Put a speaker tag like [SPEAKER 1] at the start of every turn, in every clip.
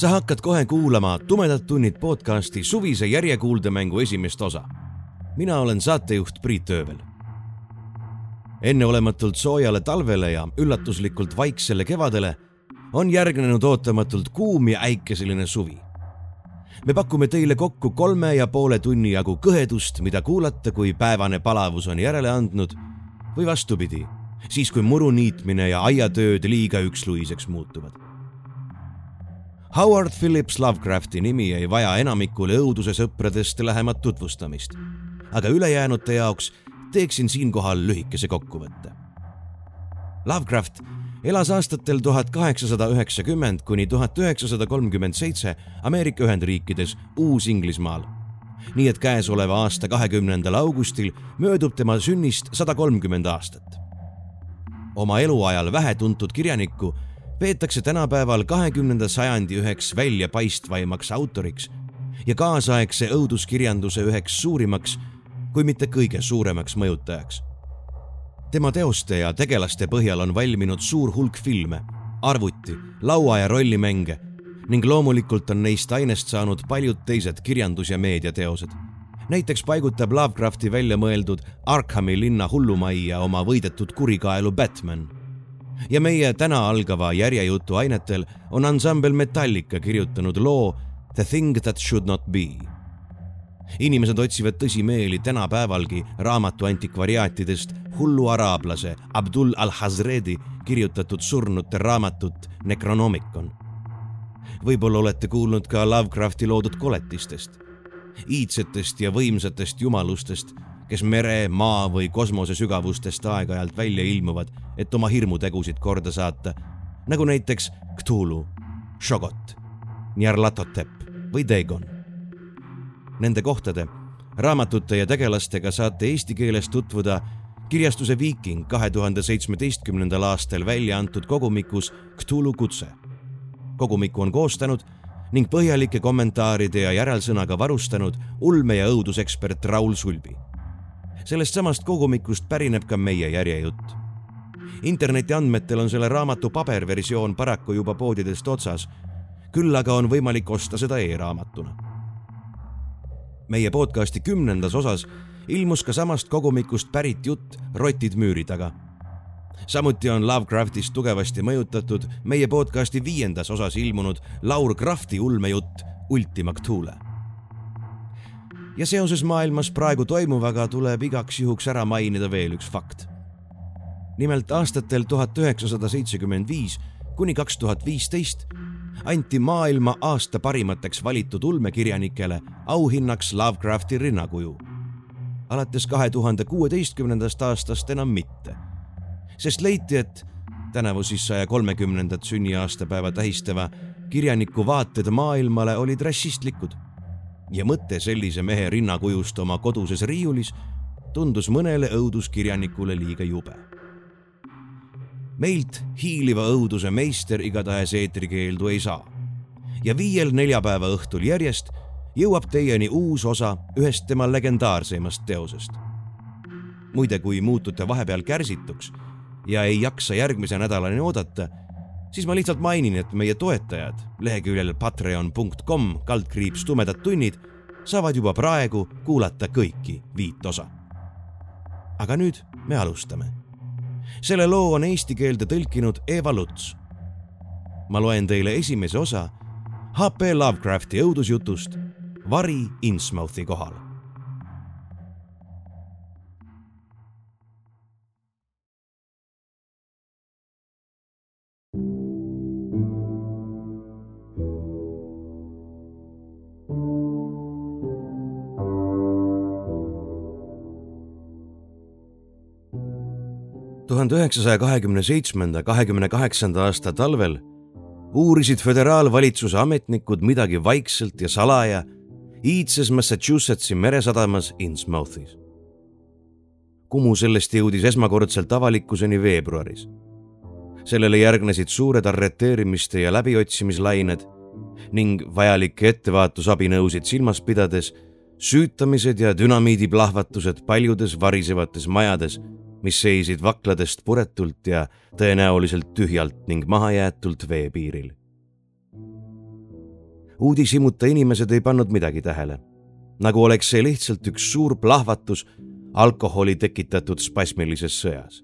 [SPEAKER 1] Sa hakkad kohe kuulama Tumedad tunnid podcasti suvise järjekuuldemängu esimest osa. mina olen saatejuht Priit Öövel. enneolematult soojale talvele ja üllatuslikult vaiksele kevadele on järgnenud ootamatult kuum ja äikeseline suvi. me pakume teile kokku kolme ja poole tunni jagu kõhedust, mida kuulata, kui päevane palavus on järele andnud või vastupidi siis kui muru niitmine ja aiatööd liiga üksluiseks muutuvad. Howard Phillips Lovecrafti nimi ei vaja enamikule õuduse sõpradest lähemat tutvustamist, aga ülejäänute jaoks teeksin siinkohal lühikese kokkuvõtte. Lovecraft elas aastatel tuhat kaheksasada üheksakümmend kuni tuhat üheksasada kolmkümmend seitse Ameerika Ühendriikides Uus-Inglismaal. nii et käesoleva aasta kahekümnendal augustil möödub tema sünnist sada kolmkümmend aastat oma eluajal vähetuntud kirjanikku peetakse tänapäeval kahekümnenda sajandi üheks väljapaistvaimaks autoriks ja kaasaegse õuduskirjanduse üheks suurimaks, kui mitte kõige suuremaks mõjutajaks. tema teoste ja tegelaste põhjal on valminud suur hulk filme, arvuti, laua ja rollimänge ning loomulikult on neist ainest saanud paljud teised kirjandus- ja meediateosed näiteks paigutab Lovecrafti välja mõeldud Arkhami linna hullumajja oma võidetud kurikaelu Batman. Ja meie täna algava järjejutu ainetel on ansambel Metallica kirjutanud loo The thing that should not be. inimesed otsivad tõsimeeli tänapäevalgi raamatu antikvariaatidest hullu araablase Abdul al-Hazredi kirjutatud surnute raamatut Necronomicon. võib-olla olete kuulnud ka Lovecrafti loodud koletistest iidsetest ja võimsatest jumalustest, kes mere, maa või kosmose sügavustest aeg-ajalt välja ilmuvad, et oma hirmutegusid korda saata, nagu näiteks Cthulhu, Shogot, Nyarlathotep või Dagon. Nende kohtade, raamatute ja tegelastega saate eesti keeles tutvuda kirjastuse Viiking kahe tuhande seitsmeteistkümnendal aastal välja antud kogumikus Cthulhu kutse. kogumiku on koostanud ning põhjalike kommentaaride ja järelsõnaga varustanud ulme- ja õudusekspert Raul Sulbi. Sellest samast kogumikust pärineb ka meie järjejutt. interneti andmetel on selle raamatu paberversioon paraku juba poodidest otsas, küll aga on võimalik osta seda e-raamatuna. meie podcasti kümnendas osas ilmus ka samast kogumikust pärit jutt Rotid müüri taga samuti on Lovecraftist tugevasti mõjutatud meie podcasti viiendas osas ilmunud Laur Crafti ulmejutt Ultima Cthule. Ja seoses maailmas praegu toimuvaga tuleb igaks juhuks ära mainida veel üks fakt. nimelt aastatel tuhat üheksasada seitsekümmend viis kuni kaks tuhat viisteist anti maailma aasta parimateks valitud ulmekirjanikele auhinnaks Lovecrafti rinnakuju. alates kahe tuhande kuueteistkümnendast aastast enam mitte sest leiti, et tänavu siis saja kolmekümnendat sünniaastapäeva tähistava kirjaniku vaated maailmale olid rassistlikud ja mõte sellise mehe rinnakujust oma koduses riiulis tundus mõnele õuduskirjanikule liiga jube. meilt hiiliva õuduse meister igatahes eetrikeeldu ei saa ja viiel neljapäeva õhtul järjest jõuab teieni uus osa ühest tema legendaarseimast teosest. muide, kui muutute vahepeal kärsituks ja ei jaksa järgmise nädalani oodata, siis ma lihtsalt mainin, et meie toetajad leheküljel patreon.com kaldkriips tumedad tunnid saavad juba praegu kuulata kõiki viit osa. aga nüüd me alustame. selle loo on eesti keelde tõlkinud Eva Luts. ma loen teile esimese osa HP Lovecrafti õudusjutust Vari Innsmouthi kohal tuhande üheksasaja kahekümne seitsmenda, kahekümne kaheksanda aasta talvel uurisid föderaalvalitsuse ametnikud midagi vaikselt ja salaja iidses Massachusettsi meresadamas Innsmouthis. Kumu sellest jõudis esmakordselt avalikkuseni veebruaris. sellele järgnesid suured arreteerimiste ja läbiotsimislained ning vajalikke ettevaatusabinõusid silmas pidades süütamised ja dünamiidiplahvatused paljudes varisevates majades, mis seisid vakladest puretult ja tõenäoliselt tühjalt ning mahajäetult veepiiril uudishimuta inimesed ei pannud midagi tähele. nagu oleks see lihtsalt üks suur plahvatus alkoholi tekitatud spasmilises sõjas.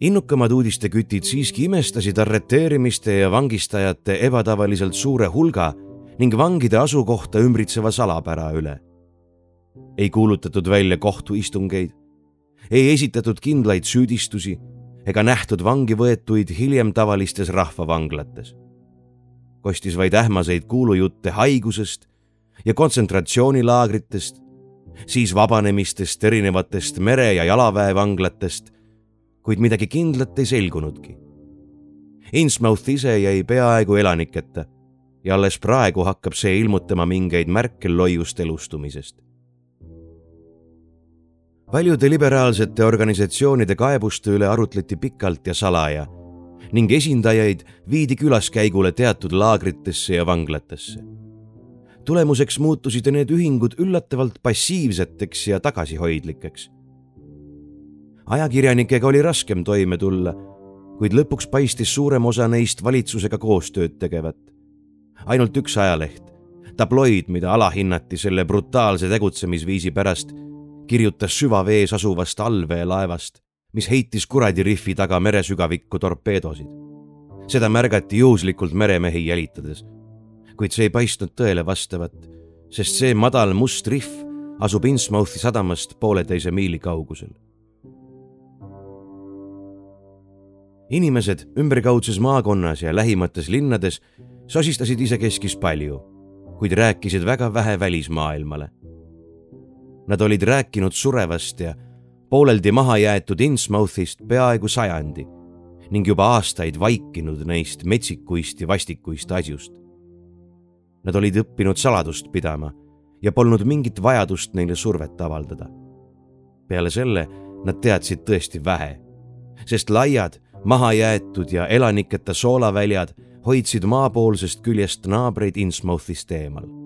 [SPEAKER 1] innukamad uudistekütid siiski imestasid arreteerimiste ja vangistajate ebatavaliselt suure hulga ning vangide asukohta ümbritseva salapära üle. ei kuulutatud välja kohtuistungeid, ei esitatud kindlaid süüdistusi ega nähtud vangi võetuid hiljem tavalistes rahvavanglates kostis vaid ähmaseid kuulujutte haigusest ja kontsentratsioonilaagritest, siis vabanemistest erinevatest mere- ja jalaväevanglatest, kuid midagi kindlat ei selgunudki. Innsmouth ise jäi peaaegu elaniketa ja alles praegu hakkab see ilmutama mingeid märke loiust elustumisest. Paljude liberaalsete organisatsioonide kaebuste üle arutleti pikalt ja salaja ning esindajaid viidi külaskäigule teatud laagritesse ja vanglatesse. tulemuseks muutusid need ühingud üllatavalt passiivseteks ja tagasihoidlikeks. ajakirjanikega oli raskem toime tulla, kuid lõpuks paistis suurem osa neist valitsusega koostööd tegevat. ainult üks ajaleht, tabloid, mida alahinnati selle brutaalse tegutsemisviisi pärast, kirjutas süvavees asuvast allveelaevast mis heitis kuradi rihvi taga meresügavikku torpeedosid. seda märgati juhuslikult meremehi jälitades. kuid see ei paistnud tõele vastavat, sest see madal must rihv asub Innsmouthi sadamast pooleteise miili kaugusel. inimesed ümberkaudses maakonnas ja lähimates linnades sosistasid isekeskis palju, kuid rääkisid väga vähe välismaailmale. Nad olid rääkinud surevast ja pooleldi maha jäetud Innsmouthist peaaegu sajandi ning juba aastaid vaikinud neist metsikuist ja vastikuist asjust. Nad olid õppinud saladust pidama ja polnud mingit vajadust neile survet avaldada. peale selle nad teadsid tõesti vähe, sest laiad, mahajäetud ja elaniketa soolaväljad hoidsid maapoolsest küljest naabreid Innsmouthist eemal.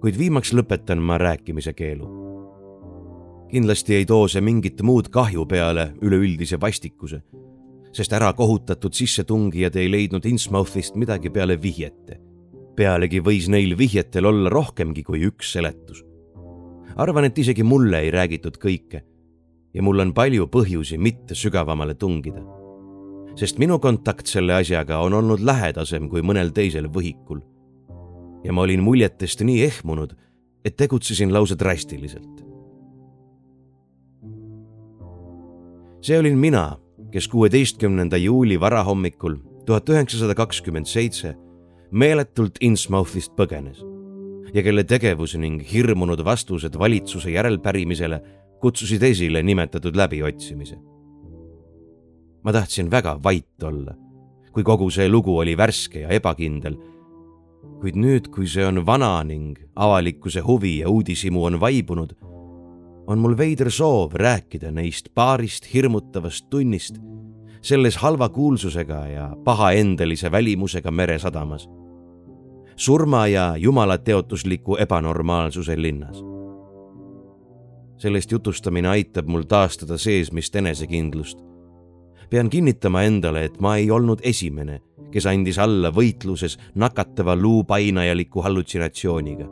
[SPEAKER 1] Kuid viimaks lõpetan ma rääkimise keelu kindlasti ei too see mingit muud kahju peale üleüldise vastikuse, sest ära kohutatud sissetungijad ei leidnud Innsmouthist midagi peale vihjete. pealegi võis neil vihjetel olla rohkemgi kui üks seletus. arvan, et isegi mulle ei räägitud kõike ja mul on palju põhjusi mitte sügavamale tungida. sest minu kontakt selle asjaga on olnud lähedasem kui mõnel teisel võhikul. Ja ma olin muljetest nii ehmunud, et tegutsesin lausa drastiliselt see olin mina, kes kuueteistkümnenda juuli varahommikul tuhat üheksasada kakskümmend seitse meeletult Innsmouthist põgenes ja kelle tegevus ning hirmunud vastused valitsuse järelpärimisele kutsusid esile nimetatud läbiotsimise. ma tahtsin väga vait olla, kui kogu see lugu oli värske ja ebakindel. Kuid nüüd, kui see on vana ning avalikkuse huvi ja uudishimu on vaibunud on mul veider soov rääkida neist paarist hirmutavast tunnist selles halva kuulsusega ja pahaendelise välimusega meresadamas. surma ja jumalateotusliku ebanormaalsuse linnas. sellest jutustamine aitab mul taastada seesmist enesekindlust. Pean kinnitama endale, et ma ei olnud esimene, kes andis alla võitluses nakatava luupainajaliku hallutsinatsiooniga.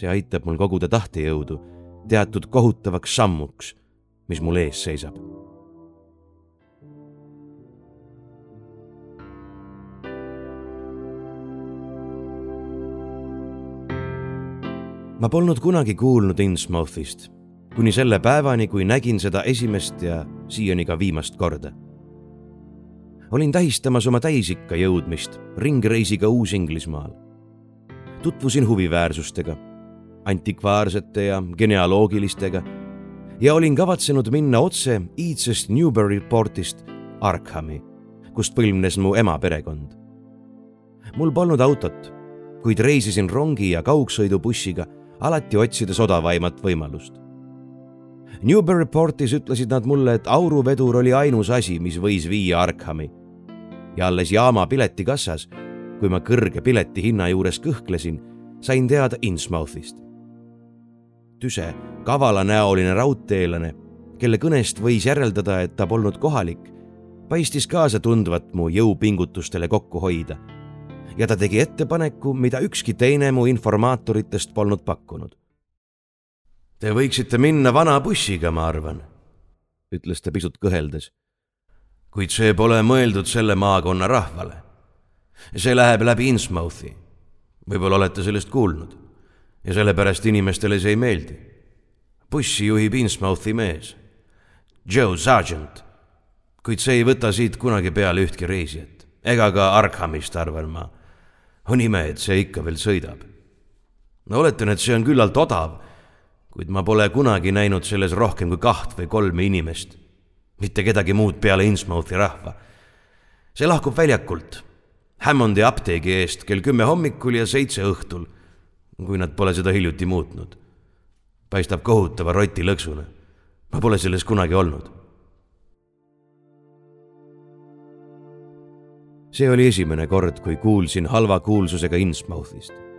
[SPEAKER 1] see aitab mul koguda tahtejõudu teatud kohutavaks sammuks, mis mul ees seisab. ma polnud kunagi kuulnud Innsmouthist kuni selle päevani, kui nägin seda esimest ja siiani ka viimast korda. olin tähistamas oma täisikka jõudmist ringreisiga Uus-Inglismaal. tutvusin huviväärsustega antikvaarsete ja genealoogilistega ja olin kavatsenud minna otse iidsest Newbury portist Arkhami, kust põlvnes mu ema perekond. mul polnud autot, kuid reisisin rongi ja kaugsõidubussiga, alati otsides odavaimat võimalust. Newbury Portis ütlesid nad mulle, et auruvedur oli ainus asi, mis võis viia Arkhami. ja alles jaama piletikassas, kui ma kõrge piletihinna juures kõhklesin, sain teada Innsmouthist. tüse, kavalanäoline raudteelane, kelle kõnest võis järeldada, et ta polnud kohalik, paistis kaasa tundvat mu jõupingutustele kokku hoida. ja ta tegi ettepaneku, mida ükski teine mu informaatoritest polnud pakkunud. Te võiksite minna vana bussiga, ma arvan, ütles ta pisut kõheldes. kuid see pole mõeldud selle maakonna rahvale. see läheb läbi Innsmouthi võib-olla olete sellest kuulnud ja sellepärast inimestele see ei meeldi. bussi juhib Innsmouthi mees, Joe Sargent, kuid see ei võta siit kunagi peale ühtki reisijat ega ka Arkhamist, arvan ma. on ime, et see ikka veel sõidab. no oletan, et see on küllalt odav, kuid ma pole kunagi näinud selles rohkem kui kaht või kolme inimest, mitte kedagi muud peale Innsmouthi rahva. see lahkub väljakult Hammondi apteegi eest kell kümme hommikul ja seitse õhtul, kui nad pole seda hiljuti muutnud. paistab kohutava rotilõksuna. ma pole selles kunagi olnud. see oli esimene kord, kui kuulsin halva kuulsusega Innsmouthist.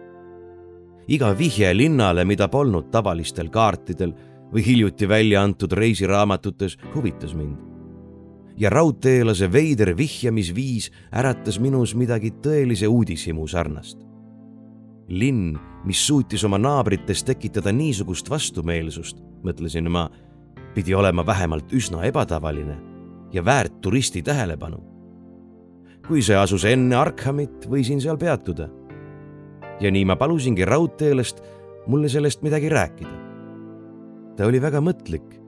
[SPEAKER 1] Iga vihje linnale, mida polnud tavalistel kaartidel või hiljuti välja antud reisiraamatutes, huvitas mind ja raudteelase veider vihjamisviis äratas minus midagi tõelise uudishimu sarnast. linn, mis suutis oma naabrites tekitada niisugust vastumeelsust, mõtlesin ma, pidi olema vähemalt üsna ebatavaline ja väärt turisti tähelepanu. kui see asus enne Arkhamit, võisin seal peatuda. Ja nii ma palusingi raudteelast mulle sellest midagi rääkida. ta oli väga mõtlik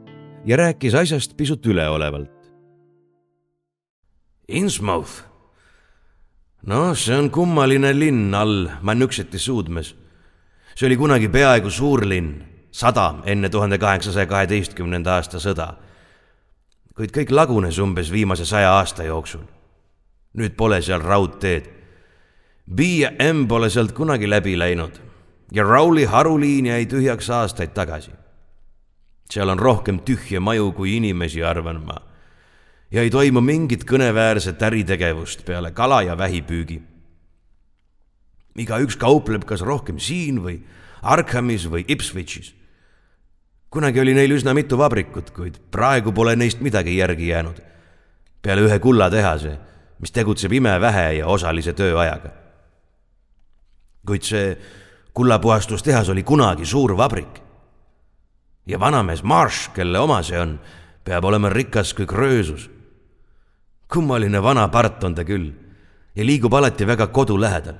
[SPEAKER 1] ja rääkis asjast pisut üleolevalt. Innsmouth. noh, see on kummaline linn all Manuxeti suudmes. see oli kunagi peaaegu suurlinn, sadam enne tuhande kaheksasaja kaheteistkümnenda aasta sõda. kuid kõik lagunes umbes viimase saja aasta jooksul. nüüd pole seal raudteed. B ja M pole sealt kunagi läbi läinud ja Rowley haruliin jäi tühjaks aastaid tagasi. seal on rohkem tühje maju kui inimesi, arvan ma ja ei toimu mingit kõneväärset äritegevust peale kala ja vähipüügi. igaüks kaupleb kas rohkem siin või Arkhamis või Ipswichis. kunagi oli neil üsna mitu vabrikut, kuid praegu pole neist midagi järgi jäänud. peale ühe kullatehase, mis tegutseb imevähe ja osalise tööajaga. Kuid see kullapuhastustehas oli kunagi suur vabrik. ja vanamees Marsh, kelle oma see on, peab olema rikas kui Kröösus kummaline vana part on ta küll ja liigub alati väga kodu lähedal.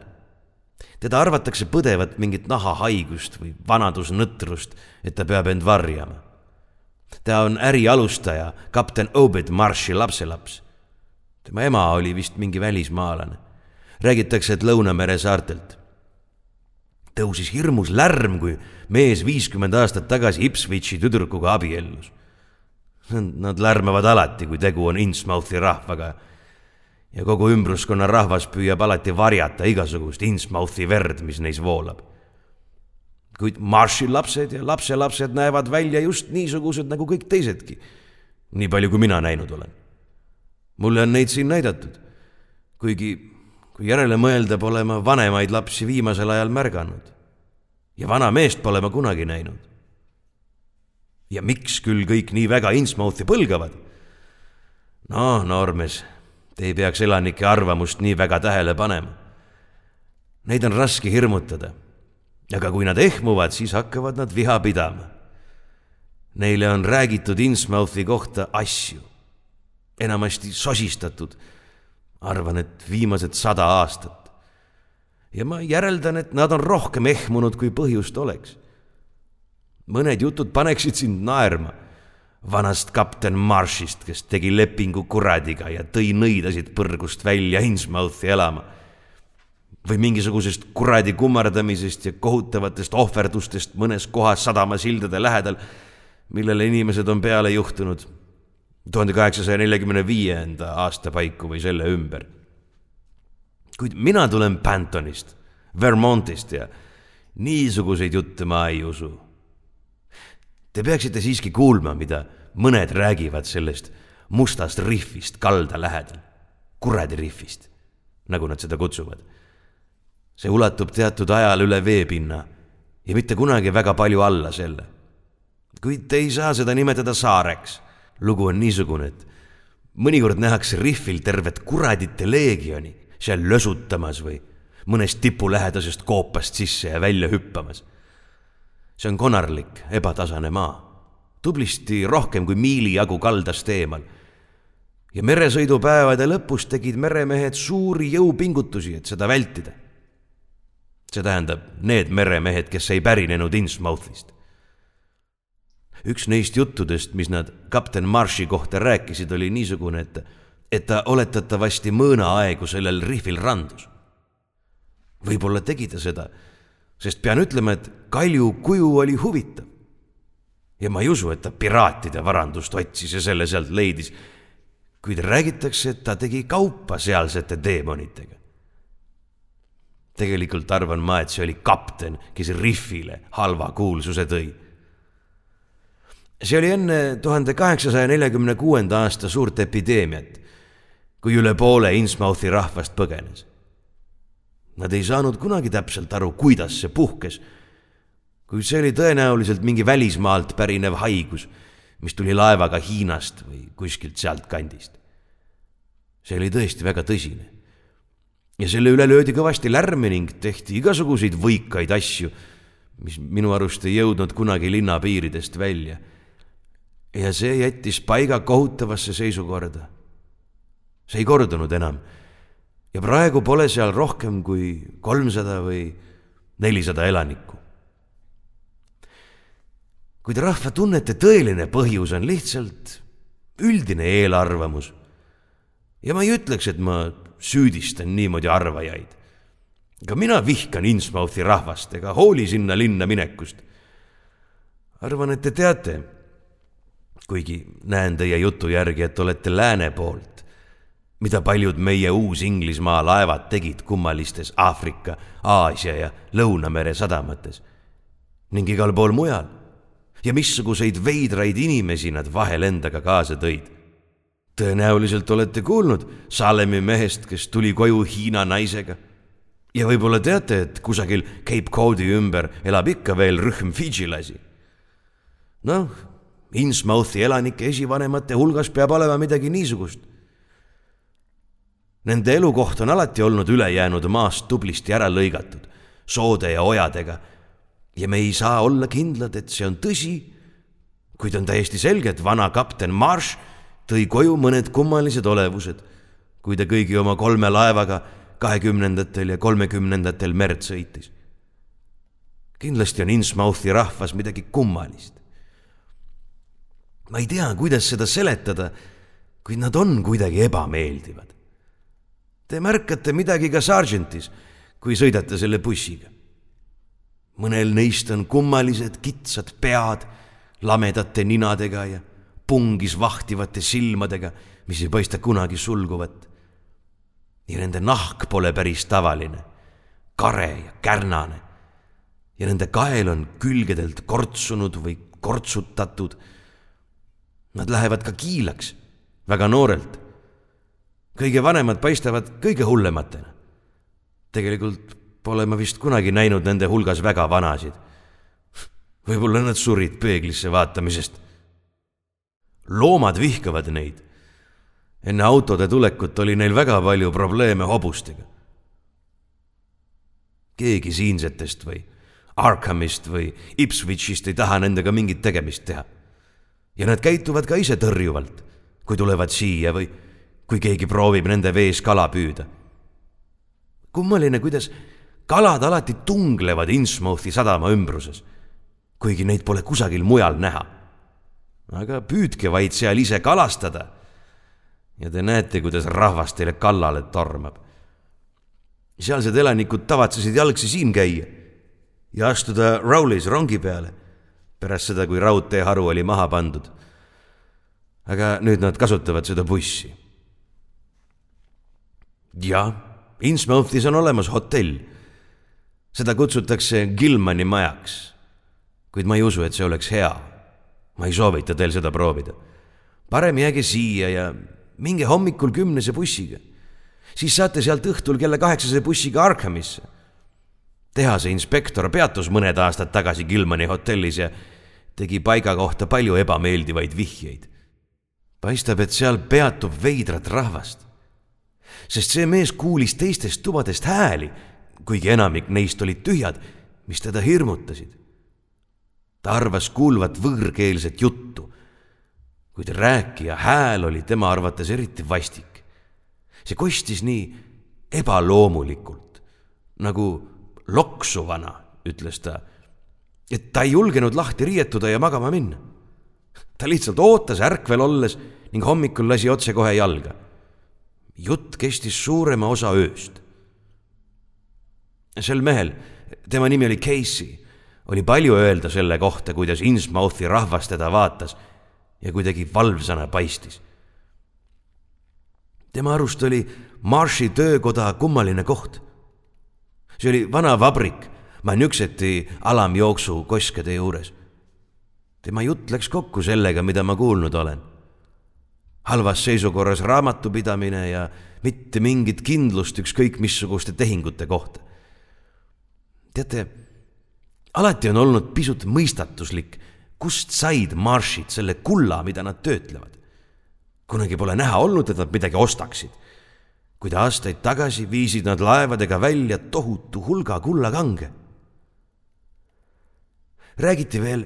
[SPEAKER 1] teda arvatakse põdevat mingit nahahaigust või vanadusnõtrust, et ta peab end varjama. ta on ärialustaja, kapten Obed Marshi lapselaps. tema ema oli vist mingi välismaalane. räägitakse, et Lõunamere saartelt. Tõusis hirmus lärm, kui mees viiskümmend aastat tagasi Ipswichi tüdrukuga abiellus Nad lärmavad alati, kui tegu on Innsmouthi rahvaga. ja kogu ümbruskonna rahvas püüab alati varjata igasugust Innsmouthi verd, mis neis voolab. kuid Marshi lapsed ja lapselapsed näevad välja just niisugused nagu kõik teisedki. nii palju, kui mina näinud olen. mulle on neid siin näidatud. kuigi, kui järele mõelda, pole ma vanemaid lapsi viimasel ajal märganud. ja vana meest pole ma kunagi näinud ja miks küll kõik nii väga Innsmouthi põlgavad? noh, noormees, te ei peaks elanike arvamust nii väga tähele panema. Neid on raske hirmutada. aga kui nad ehmuvad, siis hakkavad nad viha pidama. Neile on räägitud Innsmouthi kohta asju, enamasti sosistatud, arvan, et viimased sada aastat. ja ma järeldan, et nad on rohkem ehmunud, kui põhjust oleks mõned jutud paneksid sind naerma vanast kapten Marshist, kes tegi lepingu kuradiga ja tõi nõidasid põrgust välja Innsmouthi elama. või mingisugusest kuradi kummardamisest ja kohutavatest ohverdustest mõnes kohas sadamasildade lähedal, millele inimesed on peale juhtunud. Tuhande kaheksasaja neljakümne viienda aasta paiku või selle ümber. kuid mina tulen Pantonist, Vermontist ja niisuguseid jutte ma ei usu. Te peaksite siiski kuulma, mida mõned räägivad sellest mustast rihvist kalda lähedal, kuradi rihvist, nagu nad seda kutsuvad. see ulatub teatud ajal üle veepinna ja mitte kunagi väga palju alla selle. kuid te ei saa seda nimetada saareks. Lugu on niisugune, et mõnikord nähakse rihvil tervet kuradite leegioni seal lösutamas või mõnest tipulähedasest koopast sisse ja välja hüppamas. see on konarlik, ebatasane maa, tublisti rohkem kui miili jagu kaldast eemal. ja meresõidupäevade lõpus tegid meremehed suuri jõupingutusi, et seda vältida. see tähendab need meremehed, kes ei pärinenud Innsmouthist. Üks neist juttudest, mis nad kapten Marshi kohta rääkisid, oli niisugune, et, et ta oletatavasti mõõnaaegu sellel rihvil randus võib-olla tegi ta seda, sest pean ütlema, et kalju kuju oli huvitav. ja ma ei usu, et ta piraatide varandust otsis ja selle sealt leidis. kuid räägitakse, et ta tegi kaupa sealsete teemonitega. tegelikult arvan ma, et see oli kapten, kes Riffile halva kuulsuse tõi. See oli enne tuhande kaheksasaja neljakümne kuuenda aasta suurt epideemiat, kui üle poole Innsmouthi rahvast põgenes Nad ei saanud kunagi täpselt aru, kuidas see puhkes, kuid see oli tõenäoliselt mingi välismaalt pärinev haigus, mis tuli laevaga Hiinast või kuskilt sealtkandist. see oli tõesti väga tõsine. ja selle üle löödi kõvasti lärmi ning tehti igasuguseid võikaid asju, mis minu arust ei jõudnud kunagi linna piiridest välja. Ja see jättis paiga kohutavasse seisukorda. see ei kordunud enam ja praegu pole seal rohkem kui kolmsada või nelisada elanikku. kuid rahvatunnete tõeline põhjus on lihtsalt üldine eelarvamus. ja ma ei ütleks, et ma süüdistan niimoodi arvajaid. ka mina vihkan Innsmouthi rahvast ega hooli sinna linna minekust. arvan, et te teate, kuigi näen teie jutu järgi, et olete lääne poolt, mida paljud meie Uus-Inglismaa laevad tegid kummalistes Aafrika, Aasia ja Lõunamere sadamates ning igal pool mujal ja missuguseid veidraid inimesi nad vahel endaga kaasa tõid. tõenäoliselt olete kuulnud Salemi mehest, kes tuli koju Hiina naisega. ja võib-olla teate, et kusagil Cape Code'i ümber elab ikka veel rühm fidžilasi. noh, Innsmouthi elanike esivanemate hulgas peab olema midagi niisugust Nende elukoht on alati olnud ülejäänud maast tublisti ära lõigatud, soode ja ojadega. ja me ei saa olla kindlad, et see on tõsi, kuid on täiesti selge, et vana kapten Marsh tõi koju mõned kummalised olevused, kui ta kõigi oma kolme laevaga kahekümnendatel ja kolmekümnendatel merd sõitis. kindlasti on Innsmouthi rahvas midagi kummalist. Ma ei tea, kuidas seda seletada, kuid nad on kuidagi ebameeldivad. Te märkate midagi ka Sargentis, kui sõidate selle bussiga. mõnel neist on kummalised kitsad pead lamedate ninadega ja pungis vahtivate silmadega, mis ei paista kunagi sulguvat. ja nende nahk pole päris tavaline, kare ja kärnane. ja nende kael on külgedelt kortsunud või kortsutatud. Nad lähevad ka kiilaks väga noorelt kõige vanemad paistavad kõige hullematena. tegelikult pole ma vist kunagi näinud nende hulgas väga vanasid. võib-olla nad surid peeglisse vaatamisest. loomad vihkavad neid. enne autode tulekut oli neil väga palju probleeme hobustega. keegi siinsetest või Arkhamist või Ipswichist ei taha nendega mingit tegemist teha. Ja nad käituvad ka ise tõrjuvalt, kui tulevad siia või kui keegi proovib nende vees kala püüda. kummaline, kuidas kalad alati tunglevad Innsmouthi sadama ümbruses, kuigi neid pole kusagil mujal näha. aga püüdke vaid seal ise kalastada. ja te näete, kuidas rahvas teile kallale tormab. sealsed elanikud tavatsesid jalgsi siin käia ja astuda Rowley's rongi peale pärast seda, kui raudteeharu oli maha pandud aga nüüd nad kasutavad seda bussi. jah, Innsmouthis on olemas hotell. seda kutsutakse Gilmani majaks. kuid ma ei usu, et see oleks hea. ma ei soovita teil seda proovida. parem jääge siia ja minge hommikul kümnese bussiga. siis saate sealt õhtul kella kaheksase bussiga Arkhamisse. tehase inspektor peatus mõned aastad tagasi Gilmani hotellis ja tegi paiga kohta palju ebameeldivaid vihjeid. paistab, et seal peatub veidrat rahvast. sest see mees kuulis teistest tubadest hääli, kuigi enamik neist olid tühjad, mis teda hirmutasid. ta arvas kuulvat võõrkeelset juttu, kuid rääkija hääl oli tema arvates eriti vastik. see kostis nii ebaloomulikult, nagu loksuvana, ütles ta et ta ei julgenud lahti riietuda ja magama minna. ta lihtsalt ootas ärkvel olles ning hommikul lasi otsekohe jalga. jutt kestis suurema osa ööst. sel mehel, tema nimi oli Casey, oli palju öelda selle kohta, kuidas Innsmouthi rahvas teda vaatas ja kuidagi valvsana paistis. tema arust oli Marshi töökoda kummaline koht. see oli vana vabrik Manükseti alamjooksu koskede juures. tema jutt läks kokku sellega, mida ma kuulnud olen. halvas seisukorras raamatupidamine ja mitte mingit kindlust ükskõik missuguste tehingute kohta. teate, alati on olnud pisut mõistatuslik, kust said maršid selle kulla, mida nad töötlevad. kunagi pole näha olnud, et nad midagi ostaksid kuid aastaid tagasi viisid nad laevadega välja tohutu hulga kullakange räägiti veel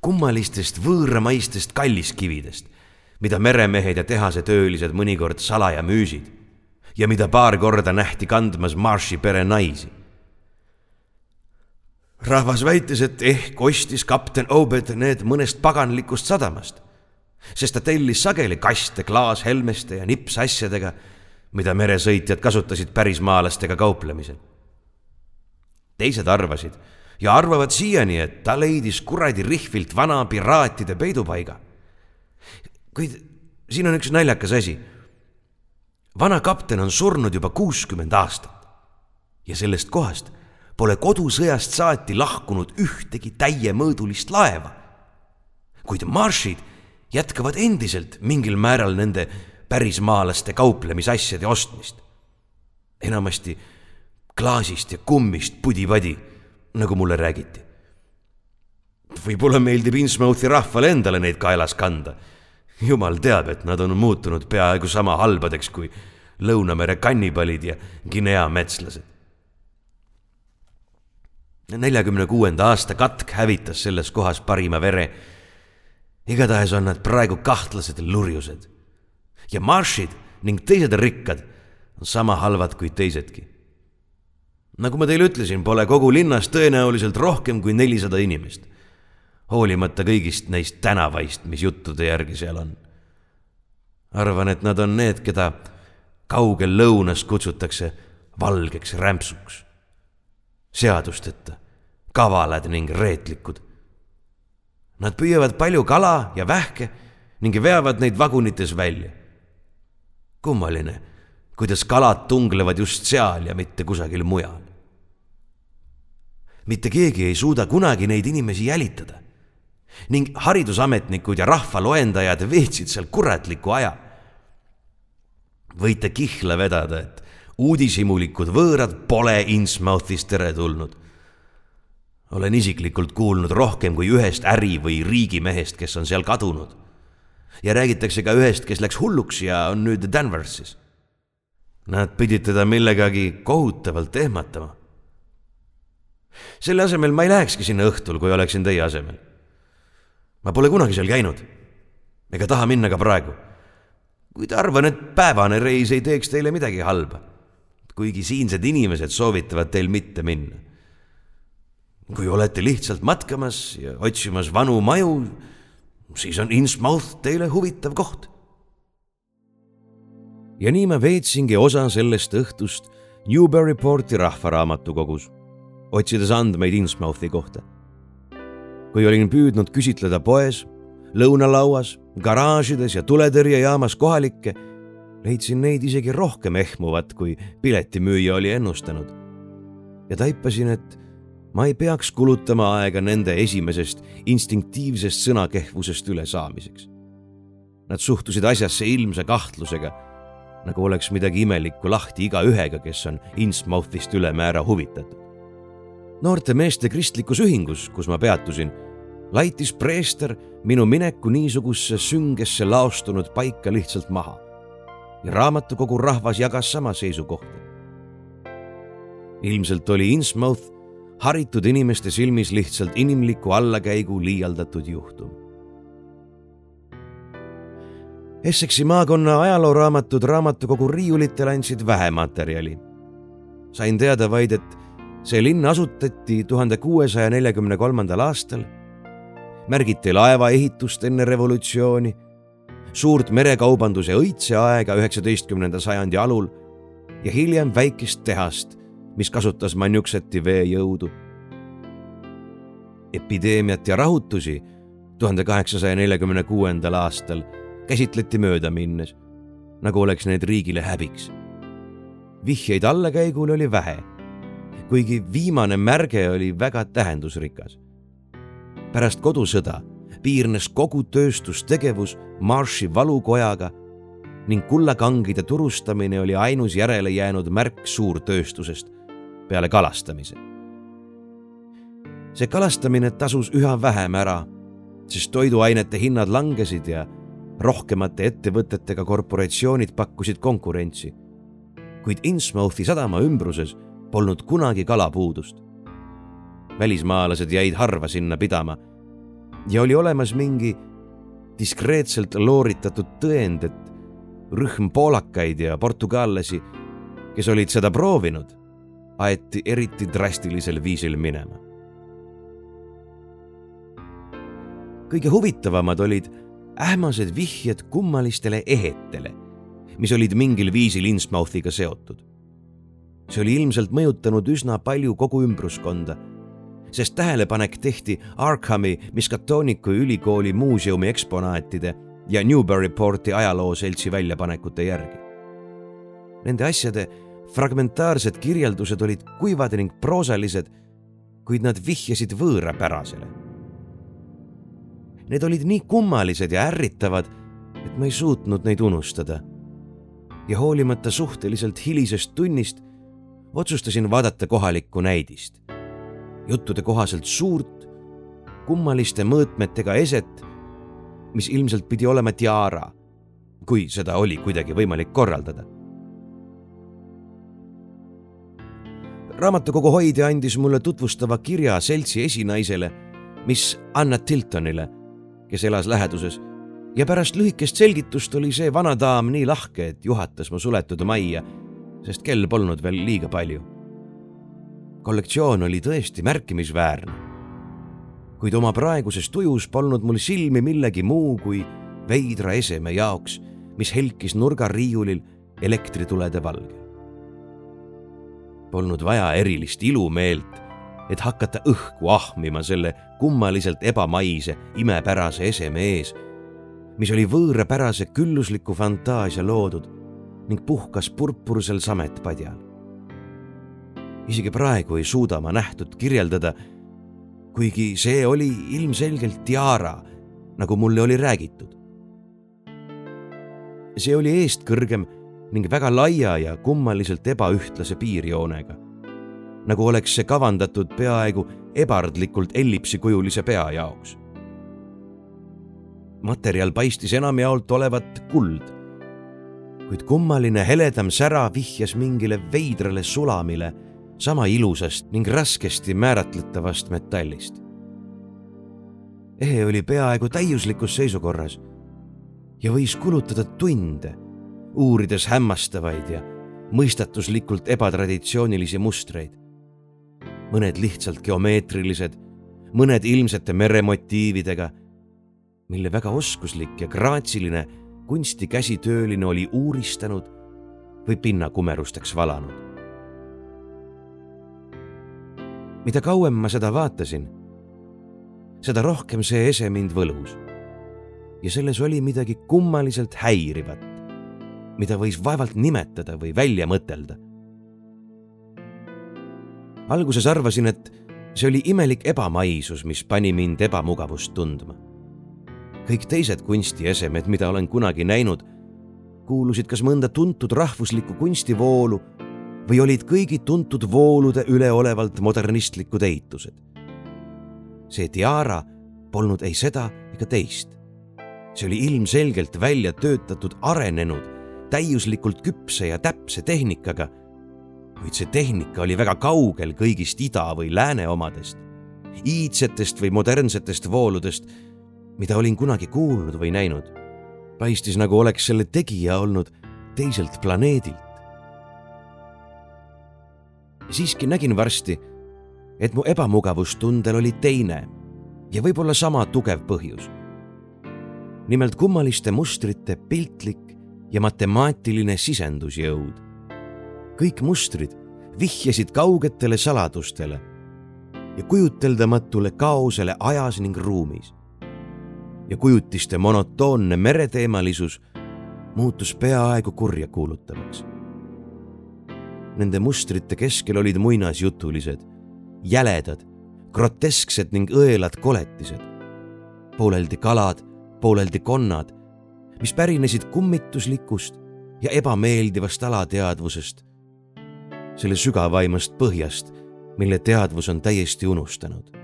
[SPEAKER 1] kummalistest võõramaistest kalliskividest, mida meremehed ja tehasetöölised mõnikord salaja müüsid ja mida paar korda nähti kandmas Marshi pere naisi. rahvas väitis, et ehk ostis kapten Obed need mõnest paganlikust sadamast, sest ta tellis sageli kaste klaashelmeste ja nipsasjadega, mida meresõitjad kasutasid pärismaalastega kauplemisel. teised arvasid ja arvavad siiani, et ta leidis kuradi rihvilt vana piraatide peidupaiga. kuid siin on üks naljakas asi. vana kapten on surnud juba kuuskümmend aastat ja sellest kohast pole kodusõjast saati lahkunud ühtegi täiemõõdulist laeva. kuid maršid jätkavad endiselt mingil määral nende pärismaalaste kauplemisasjade ostmist. enamasti klaasist ja kummist pudi-padi nagu mulle räägiti. võib-olla meeldib Innsmouthi rahvale endale neid kaelas kanda. jumal teab, et nad on muutunud peaaegu sama halbadeks kui Lõunamere kannibalid ja Guinea metslased. neljakümne kuuenda aasta katk hävitas selles kohas parima vere. igatahes on nad praegu kahtlased lurjused ja maršid ning teised rikkad on sama halvad kui teisedki nagu ma teile ütlesin, pole kogu linnas tõenäoliselt rohkem kui nelisada inimest. hoolimata kõigist neist tänavaist, mis juttude järgi seal on. arvan, et nad on need, keda kaugel lõunas kutsutakse valgeks rämpsuks. seadusteta, kavalad ning reetlikud. Nad püüavad palju kala ja vähke ning veavad neid vagunites välja. kummaline, kuidas kalad tunglevad just seal ja mitte kusagil mujal mitte keegi ei suuda kunagi neid inimesi jälitada. ning haridusametnikud ja rahvaloendajad veetsid seal kuratliku aja. võite kihla vedada, et uudishimulikud võõrad pole Innsmouthis teretulnud. olen isiklikult kuulnud rohkem kui ühest äri- või riigimehest, kes on seal kadunud. ja räägitakse ka ühest, kes läks hulluks ja on nüüd Danversis. Nad pidid teda millegagi kohutavalt ehmatama selle asemel ma ei lähekski sinna õhtul, kui oleksin teie asemel. ma pole kunagi seal käinud ega taha minna ka praegu. kuid arvan, et päevane reis ei teeks teile midagi halba. kuigi siinsed inimesed soovitavad teil mitte minna. kui olete lihtsalt matkamas ja otsimas vanu maju, siis on Innsmouth teile huvitav koht. ja nii ma veetsingi osa sellest õhtust Newburyporti rahvaraamatukogus otsides andmeid Innsmouthi kohta. kui olin püüdnud küsitleda poes, lõunalauas, garaažides ja tuletõrjejaamas kohalikke, leidsin neid isegi rohkem ehmuvat, kui piletimüüja oli ennustanud. ja taipasin, et ma ei peaks kulutama aega nende esimesest instinktiivsest sõnakehvusest ülesaamiseks. Nad suhtusid asjasse ilmse kahtlusega, nagu oleks midagi imelikku lahti igaühega, kes on Innsmouthist ülemäära huvitatud. Noorte meeste kristlikus ühingus, kus ma peatusin, laitis preester minu mineku niisugusesse süngesse laostunud paika lihtsalt maha ja raamatukogu rahvas jagas sama seisukohta. ilmselt oli Innsmouth haritud inimeste silmis lihtsalt inimliku allakäigu liialdatud juhtum. Essexi maakonna ajalooraamatud raamatukogu riiulitel andsid vähe materjali. sain teada vaid, et see linn asutati tuhande kuuesaja neljakümne kolmandal aastal, märgiti laevaehitust enne revolutsiooni, suurt merekaubanduse õitseaega üheksateistkümnenda sajandi alul ja hiljem väikest tehast, mis kasutas Manjukseti veejõudu. epideemiat ja rahutusi tuhande kaheksasaja neljakümne kuuendal aastal käsitleti möödaminnes, nagu oleks need riigile häbiks. vihjeid allakäigule oli vähe, kuigi viimane märge oli väga tähendusrikas. pärast kodusõda piirnes kogu tööstustegevus Marshi valukojaga ning kullakangide turustamine oli ainus järele jäänud märk suurtööstusest peale kalastamise. see kalastamine tasus üha vähem ära, sest toiduainete hinnad langesid ja rohkemate ettevõtetega korporatsioonid pakkusid konkurentsi. kuid Innsmouthi sadama ümbruses polnud kunagi kalapuudust. välismaalased jäid harva sinna pidama ja oli olemas mingi diskreetselt looritatud tõend, et rühm poolakaid ja portugallasi, kes olid seda proovinud, aeti eriti drastilisel viisil minema. kõige huvitavamad olid ähmased vihjed kummalistele ehetele, mis olid mingil viisil Innsmouthiga seotud. See oli ilmselt mõjutanud üsna palju kogu ümbruskonda sest tähelepanek tehti Arkhami Miskatoniku ülikooli muuseumi eksponaatide ja Newburyporti ajalooseltsi väljapanekute järgi. Nende asjade fragmentaarsed kirjeldused olid kuivad ning proosalised, kuid nad vihjasid võõrapärasele. Need olid nii kummalised ja ärritavad, et ma ei suutnud neid unustada. ja hoolimata suhteliselt hilisest tunnist otsustasin vaadata kohalikku näidist juttude kohaselt suurt, kummaliste mõõtmetega eset, mis ilmselt pidi olema tiara, kui seda oli kuidagi võimalik korraldada. raamatukogu hoidja andis mulle tutvustava kirja seltsi esinaisele, mis Anna Tiltonile, kes elas läheduses ja pärast lühikest selgitust oli see vana daam nii lahke, et juhatas mu suletud majja, sest kell polnud veel liiga palju kollektsioon oli tõesti märkimisväärne. kuid oma praeguses tujus polnud mul silmi millegi muu kui veidra eseme jaoks, mis helkis nurgariiulil elektritulede valgel. Polnud vaja erilist ilumeelt, et hakata õhku ahmima selle kummaliselt ebamaise, imepärase eseme ees, mis oli võõrapärase küllusliku fantaasia loodud ning puhkas purpursel sametpadjal isegi praegu ei suuda ma nähtut kirjeldada, kuigi see oli ilmselgelt tiara, nagu mulle oli räägitud. see oli eest kõrgem ning väga laia ja kummaliselt ebaühtlase piirjoonega. nagu oleks see kavandatud peaaegu ebardlikult ellipsikujulise pea jaoks. materjal paistis enamjaolt olevat kuld, kuid kummaline heledam sära vihjas mingile veidrale sulamile sama ilusast ning raskesti määratletavast metallist. ehe oli peaaegu täiuslikus seisukorras ja võis kulutada tunde, uurides hämmastavaid ja mõistatuslikult ebatraditsioonilisi mustreid. mõned lihtsalt geomeetrilised, mõned ilmsete meremotiividega, mille väga oskuslik ja graatsiline kunstikäsitööline oli uuristanud või pinnakumerusteks valanud mida kauem ma seda vaatasin, seda rohkem see ese mind võlus. ja selles oli midagi kummaliselt häirivat, mida võis vaevalt nimetada või välja mõtelda. alguses arvasin, et see oli imelik ebamaisus, mis pani mind ebamugavust tundma. Kõik teised kunstiesemed, mida olen kunagi näinud, kuulusid kas mõnda tuntud rahvuslikku kunstivoolu või olid kõigi tuntud voolude üleolevalt modernistlikud ehitused. see tiara polnud ei seda ega teist. see oli ilmselgelt välja töötatud, arenenud, täiuslikult küpse ja täpse tehnikaga. kuid see tehnika oli väga kaugel kõigist ida või lääne omadest, iidsetest või modernsetest vooludest, mida olin kunagi kuulnud või näinud. paistis, nagu oleks selle tegija olnud teiselt planeedilt siiski nägin varsti, et mu ebamugavustundel oli teine ja võib-olla sama tugev põhjus. nimelt kummaliste mustrite piltlik ja matemaatiline sisendusjõud. kõik mustrid vihjasid kaugetele saladustele ja kujuteldamatule kaosele ajas ning ruumis. Ja kujutiste monotoonne mereteemalisus muutus peaaegu kurjakuulutavaks Nende mustrite keskel olid muinasjutulised, jäledad, grotesksed ning õelad koletised. pooleldi kalad, pooleldi konnad, mis pärinesid kummituslikust ja ebameeldivast alateadvusest, selle sügavaimast põhjast, mille teadvus on täiesti unustanud.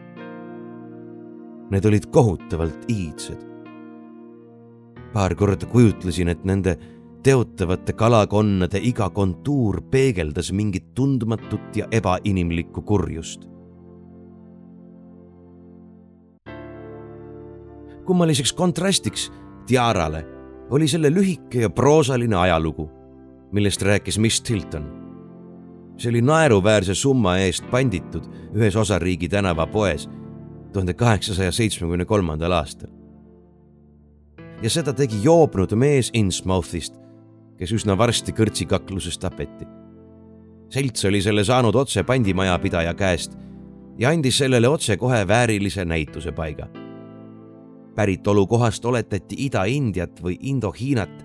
[SPEAKER 1] Need olid kohutavalt iidsed. paar korda kujutlesin, et nende teotavate kalakonnade iga kontuur peegeldas mingit tundmatut ja ebainimlikku kurjust. kummaliseks kontrastiks Tiarale oli selle lühike ja proosaline ajalugu, millest rääkis Miss Tilton. see oli naeruväärse summa eest panditud ühes osariigi tänavapoes tuhande kaheksasaja seitsmekümne kolmandal aastal. ja seda tegi joobnud mees Innsmouthist kes üsna varsti kõrtsikakluses tapeti. selts oli selle saanud otse pandimajapidaja käest ja andis sellele otsekohe väärilise näitusepaiga. päritolukohast oletati Ida-Indiat või Indo-Hiinat,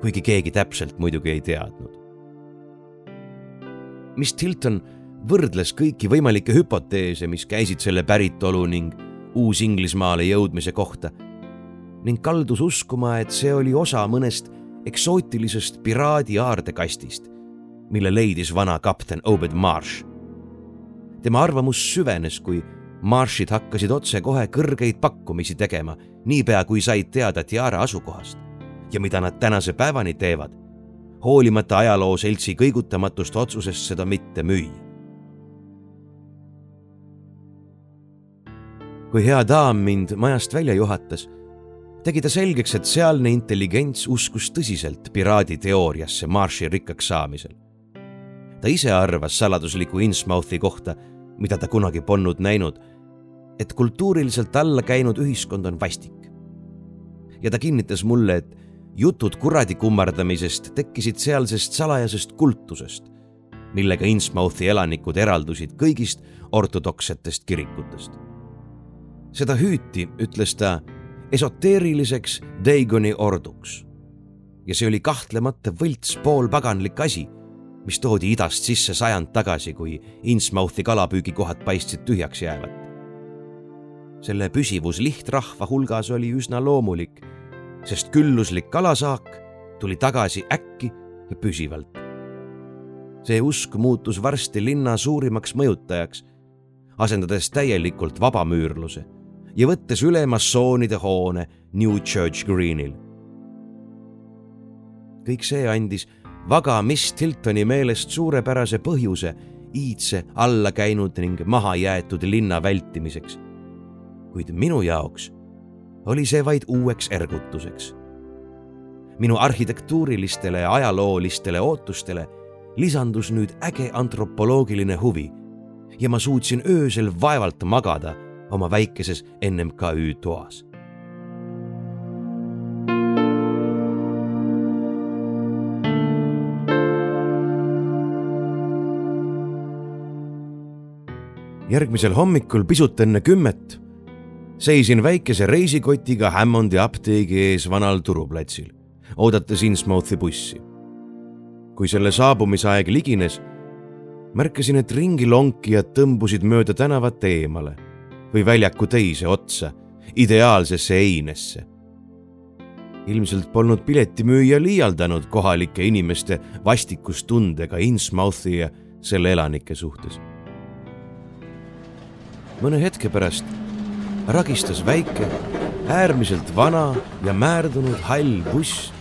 [SPEAKER 1] kuigi keegi täpselt muidugi ei teadnud. Miss Tilton võrdles kõiki võimalikke hüpoteese, mis käisid selle päritolu ning Uus-Inglismaale jõudmise kohta ning kaldus uskuma, et see oli osa mõnest eksootilisest piraadi aardekastist, mille leidis vana kapten Obed Marsh. tema arvamus süvenes, kui Marshid hakkasid otsekohe kõrgeid pakkumisi tegema, niipea kui said teada Tiara asukohast ja mida nad tänase päevani teevad, hoolimata ajaloo seltsi kõigutamatust otsusest seda mitte müüa. Kui hea daam mind majast välja juhatas tegi ta selgeks, et sealne intelligents uskus tõsiselt piraadi teooriasse Marshi rikkaks saamisel. ta ise arvas saladusliku Innsmouthi kohta, mida ta kunagi polnud näinud, et kultuuriliselt alla käinud ühiskond on vastik. ja ta kinnitas mulle, et jutud kuradi kummardamisest tekkisid sealsest salajasest kultusest, millega Innsmouthi elanikud eraldusid kõigist ortodoksetest kirikutest. Seda hüüti, ütles ta esoteeriliseks Daigoni orduks. ja see oli kahtlemata võlts poolpaganlik asi, mis toodi idast sisse sajand tagasi, kui Innsmouthi kalapüügikohad paistsid tühjaks jäävat. selle püsivus lihtrahva hulgas oli üsna loomulik, sest külluslik kalasaak tuli tagasi äkki ja püsivalt. see usk muutus varsti linna suurimaks mõjutajaks, asendades täielikult vabamüürluse ja võttes üle massoonide hoone New Church Greenil. kõik see andis vaga Miss Tiltoni meelest suurepärase põhjuse iidse alla käinud ning mahajäetud linna vältimiseks. kuid minu jaoks oli see vaid uueks ergutuseks. minu arhitektuurilistele ja ajaloolistele ootustele lisandus nüüd äge antropoloogiline huvi ja ma suutsin öösel vaevalt magada oma väikeses NMKÜ toas. järgmisel hommikul pisut enne kümmet seisin väikese reisikotiga Hammondi apteegi ees vanal turuplatsil, oodates Innsmouthi bussi. kui selle saabumisaeg ligines, märkasin, et ringilonkijad tõmbusid mööda tänavat eemale või väljaku teise otsa, ideaalsesse einesse. ilmselt polnud piletimüüja liialdanud kohalike inimeste vastikustundega Innsmouthi ja selle elanike suhtes. mõne hetke pärast ragistas väike, äärmiselt vana ja määrdunud hall buss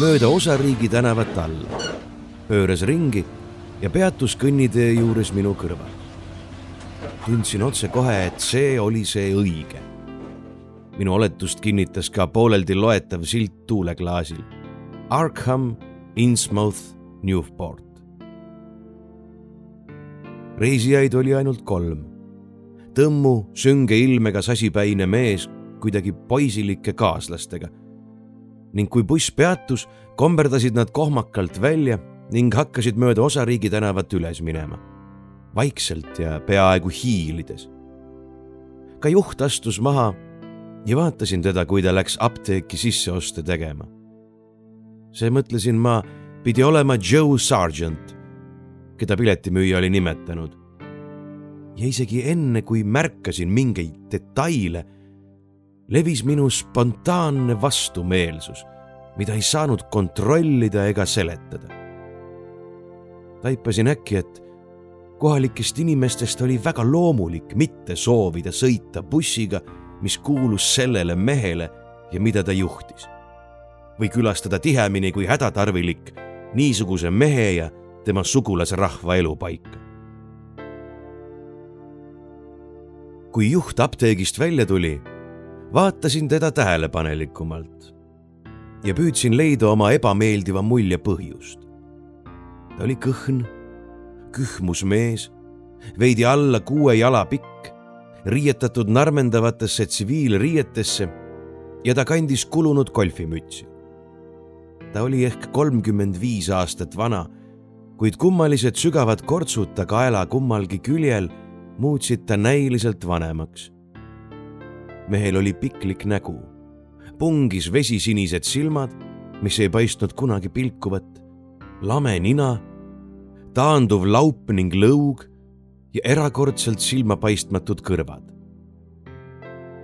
[SPEAKER 1] mööda osariigi tänavat alla, pööras ringi ja peatus kõnnitee juures minu kõrval. Tundsin otsekohe, et see oli see õige. minu oletust kinnitas ka pooleldi loetav silt tuuleklaasil. Arkham, Innsmouth, Newport. reisijaid oli ainult kolm tõmmu, sünge ilmega sasipäine mees kuidagi poisilike kaaslastega. ning kui buss peatus, komberdasid nad kohmakalt välja ning hakkasid mööda osariigi tänavat üles minema. Vaikselt ja peaaegu hiilides. ka juht astus maha ja vaatasin teda, kui ta läks apteeki sisseoste tegema. see, mõtlesin ma, pidi olema Joe Sargent, keda piletimüüja oli nimetanud ja isegi enne, kui märkasin mingeid detaile, levis minu spontaanne vastumeelsus, mida ei saanud kontrollida ega seletada. taipasin äkki, et kohalikest inimestest oli väga loomulik mitte soovida sõita bussiga, mis kuulus sellele mehele ja mida ta juhtis. või külastada tihemini kui hädatarvilik niisuguse mehe ja tema sugulasrahva elupaika kui juht apteegist välja tuli, vaatasin teda tähelepanelikumalt ja püüdsin leida oma ebameeldiva mulje põhjust. ta oli kõhn, kühmus mees, veidi alla kuue jala pikk, riietatud narmendavatesse tsiviilriietesse ja ta kandis kulunud golfimütsi. ta oli ehk kolmkümmend viis aastat vana, kuid kummalised sügavad kortsud ta kaela kummalgi küljel muutsid ta näiliselt vanemaks. mehel oli piklik nägu, pungis vesisinised silmad, mis ei paistnud kunagi pilkuvat, lame nina, taanduv laup ning lõug ja erakordselt silmapaistmatud kõrvad.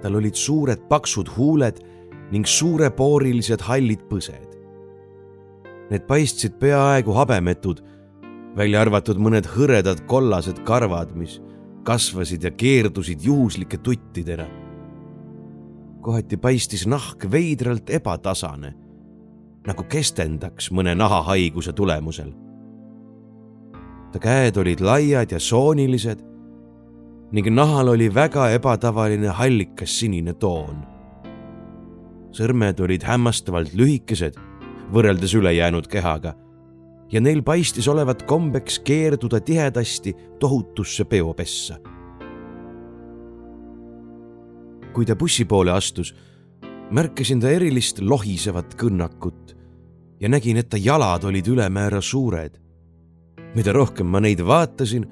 [SPEAKER 1] tal olid suured paksud huuled ning suurepoorilised hallid põsed. Need paistsid peaaegu habemetud, välja arvatud mõned hõredad kollased karvad, mis kasvasid ja keerdusid juhuslike tuttidena. kohati paistis nahk veidralt ebatasane, nagu kestendaks mõne nahahaiguse tulemusel. Ta käed olid laiad ja soonilised ning nahal oli väga ebatavaline hallikas sinine toon. sõrmed olid hämmastavalt lühikesed võrreldes ülejäänud kehaga ja neil paistis olevat kombeks keerduda tihedasti tohutusse peopessa. kui ta bussi poole astus, märkasin ta erilist lohisevat kõnnakut ja nägin, et ta jalad olid ülemäära suured. Mida rohkem ma neid vaatasin,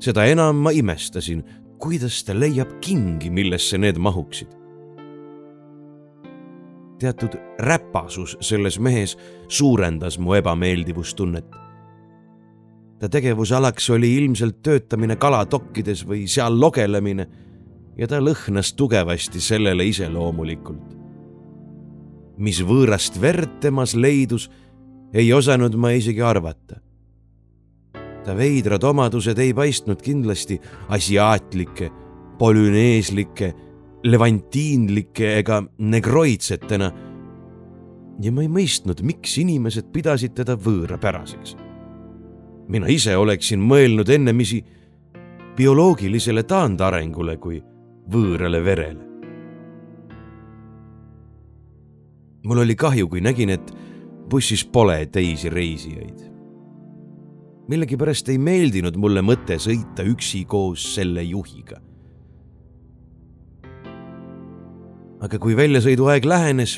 [SPEAKER 1] seda enam ma imestasin, kuidas ta leiab kingi, millesse need mahuksid teatud räpasus selles mehes suurendas mu ebameeldivustunnet. ta tegevusalaks oli ilmselt töötamine kalatokkides või seal logelemine ja ta lõhnas tugevasti sellele iseloomulikult. mis võõrast verd temas leidus, ei osanud ma isegi arvata. Ta veidrad omadused ei paistnud kindlasti asiaatlike, polüneeslike levantiinlike ega negroidsetena. ja ma ei mõistnud, miks inimesed pidasid teda võõrapäraseks. mina ise oleksin mõelnud ennemisi bioloogilisele taandarengule kui võõrale verele. mul oli kahju, kui nägin, et bussis pole teisi reisijaid. Millegipärast ei meeldinud mulle mõte sõita üksi koos selle juhiga aga kui väljasõiduaeg lähenes,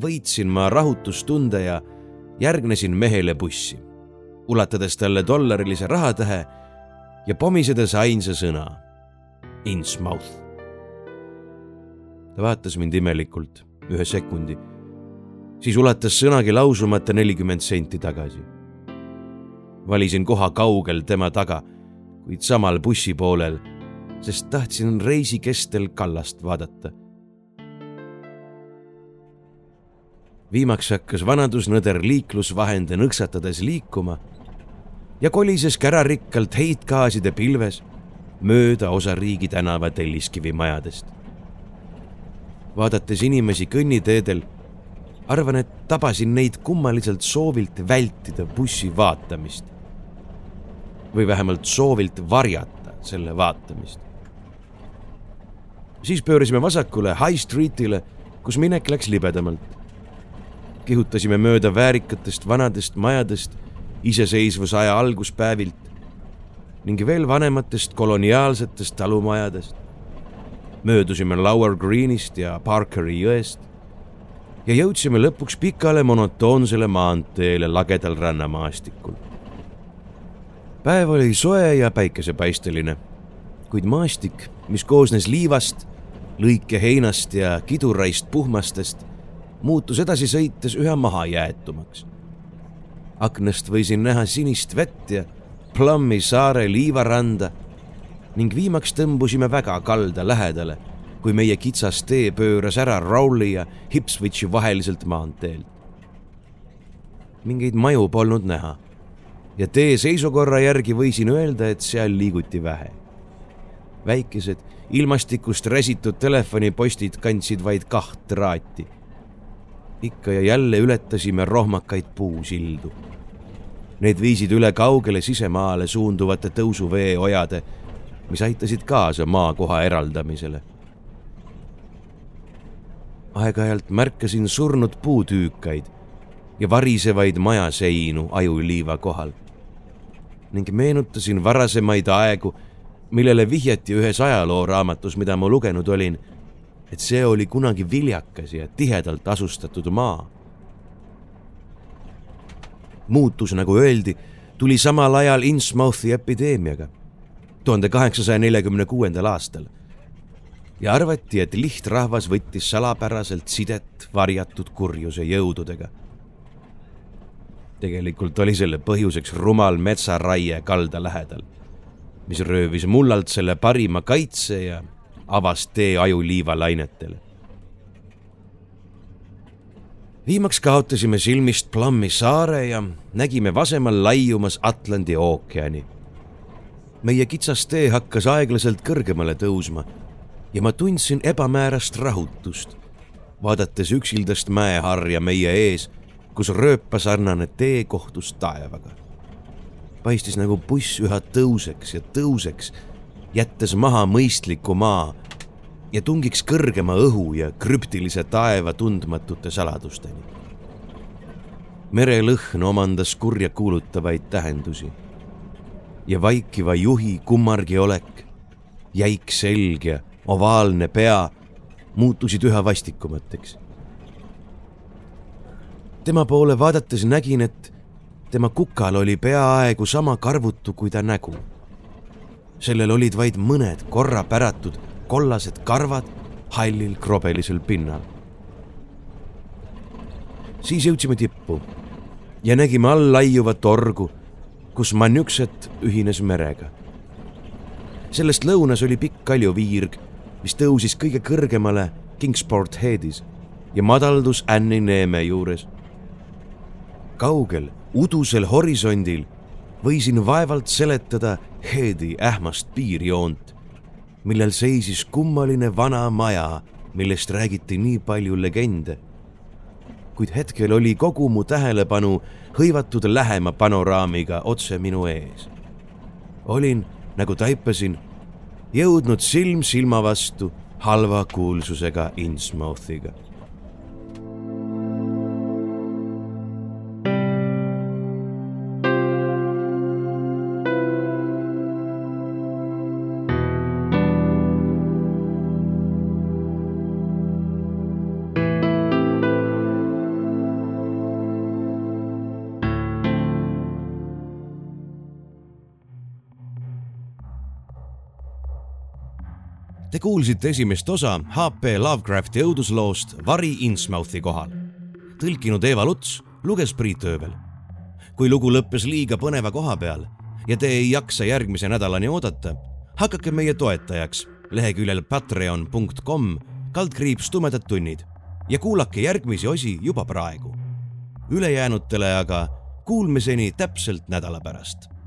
[SPEAKER 1] võitsin ma rahutustunde ja järgnesin mehele bussi, ulatades talle dollarilise rahatähe ja pomisedes ainsa sõna, Innsmouth. ta vaatas mind imelikult ühe sekundi, siis ulatas sõnagi lausumata nelikümmend senti tagasi. Valisin koha kaugel tema taga, kuid samal bussi poolel, sest tahtsin reisi kestel kallast vaadata. viimaks hakkas vanadusnõder liiklusvahende nõksatades liikuma ja kolises kärarikkalt heitgaaside pilves mööda osariigi tänava Telliskivi majadest. vaadates inimesi kõnniteedel, arvan, et tabasin neid kummaliselt soovilt vältida bussi vaatamist. Või vähemalt soovilt varjata selle vaatamist. siis pöörasime vasakule High Streetile, kus minek läks libedamalt. kihutasime mööda väärikatest vanadest majadest iseseisvusaja alguspäevilt ning veel vanematest koloniaalsetest talumajadest. möödusime Lower Greenist ja Parkeri jõest ja jõudsime lõpuks pikale monotoonsele maanteele lagedal rannamaastikul. Päev oli soe ja päikesepaisteline, kuid maastik, mis koosnes liivast, lõikeheinast ja kiduraist puhmastest, muutus edasi sõites üha mahajäetumaks. aknast võisin näha sinist vett ja Plummi saare liivaranda ning viimaks tõmbusime väga kalda lähedale, kui meie kitsas tee pööras ära Rowley ja Ipswichi vaheliselt maanteelt. mingeid maju polnud näha ja tee seisukorra järgi võisin öelda, et seal liiguti vähe. väikesed ilmastikust räsitud telefonipostid kandsid vaid kaht traati. ikka ja jälle ületasime rohmakaid puusildu Need viisid üle kaugele sisemaale suunduvate tõusuveeojade, mis aitasid kaasa maakoha eraldamisele. aeg-ajalt märkasin surnud puutüükaid ja varisevaid majaseinu ajuliiva kohal ning meenutasin varasemaid aegu, millele vihjati ühes ajalooraamatus, mida ma lugenud olin, et see oli kunagi viljakas ja tihedalt asustatud maa muutus, nagu öeldi, tuli samal ajal Innsmouthi epideemiaga tuhande kaheksasaja neljakümne kuuendal aastal ja arvati, et lihtrahvas võttis salapäraselt sidet varjatud kurjuse jõududega. Tegelikult oli selle põhjuseks rumal metsaraie kalda lähedal, mis röövis mullalt selle parima kaitse ja avas tee ajuliiva lainetele viimaks kaotasime silmist Plummi saare ja nägime vasemal laiumas Atlandi ookeani. meie kitsas tee hakkas aeglaselt kõrgemale tõusma ja ma tundsin ebamäärast rahutust, vaadates üksildast mäeharja meie ees, kus rööpasarnane tee kohtus taevaga. paistis nagu buss üha tõuseks ja tõuseks, jättes maha mõistliku maa ja tungiks kõrgema õhu ja krüptilise taeva tundmatute saladusteni. merelõhn omandas kurja kuulutavaid tähendusi ja vaikiva juhi kummargi olek, jäik selg ja ovaalne pea muutusid üha vastikumateks. Tema poole vaadates nägin, et tema kukal oli peaaegu sama karvutu kui ta nägu. sellel olid vaid mõned korrapäratud kollased karvad hallil krobelisel pinnal. siis jõudsime tippu ja nägime all laiuvat orgu, kus Manükset ühines merega. sellest lõunas oli pikk kaljuviirg, mis tõusis kõige kõrgemale Kingsport Headis ja madaldus Anni neeme juures. Kaugel, udusel horisondil võisin vaevalt seletada Headi ähmast piirjoont millel seisis kummaline vana maja, millest räägiti nii palju legende. kuid hetkel oli kogu mu tähelepanu hõivatud lähema panoraamiga otse minu ees. olin, nagu taipasin, jõudnud silm silma vastu halva kuulsusega Innsmouthiga Te kuulsite esimest osa HP Lovecrafti õudusloost Vari Innsmouthi kohal. tõlkinud Eva Luts, luges Priit Ööbel. kui lugu lõppes liiga põneva koha peal ja te ei jaksa järgmise nädalani oodata, hakake meie toetajaks leheküljel patreon.com kaldkriips tumedad tunnid ja kuulake järgmisi osi juba praegu. ülejäänutele aga kuulmiseni täpselt nädala pärast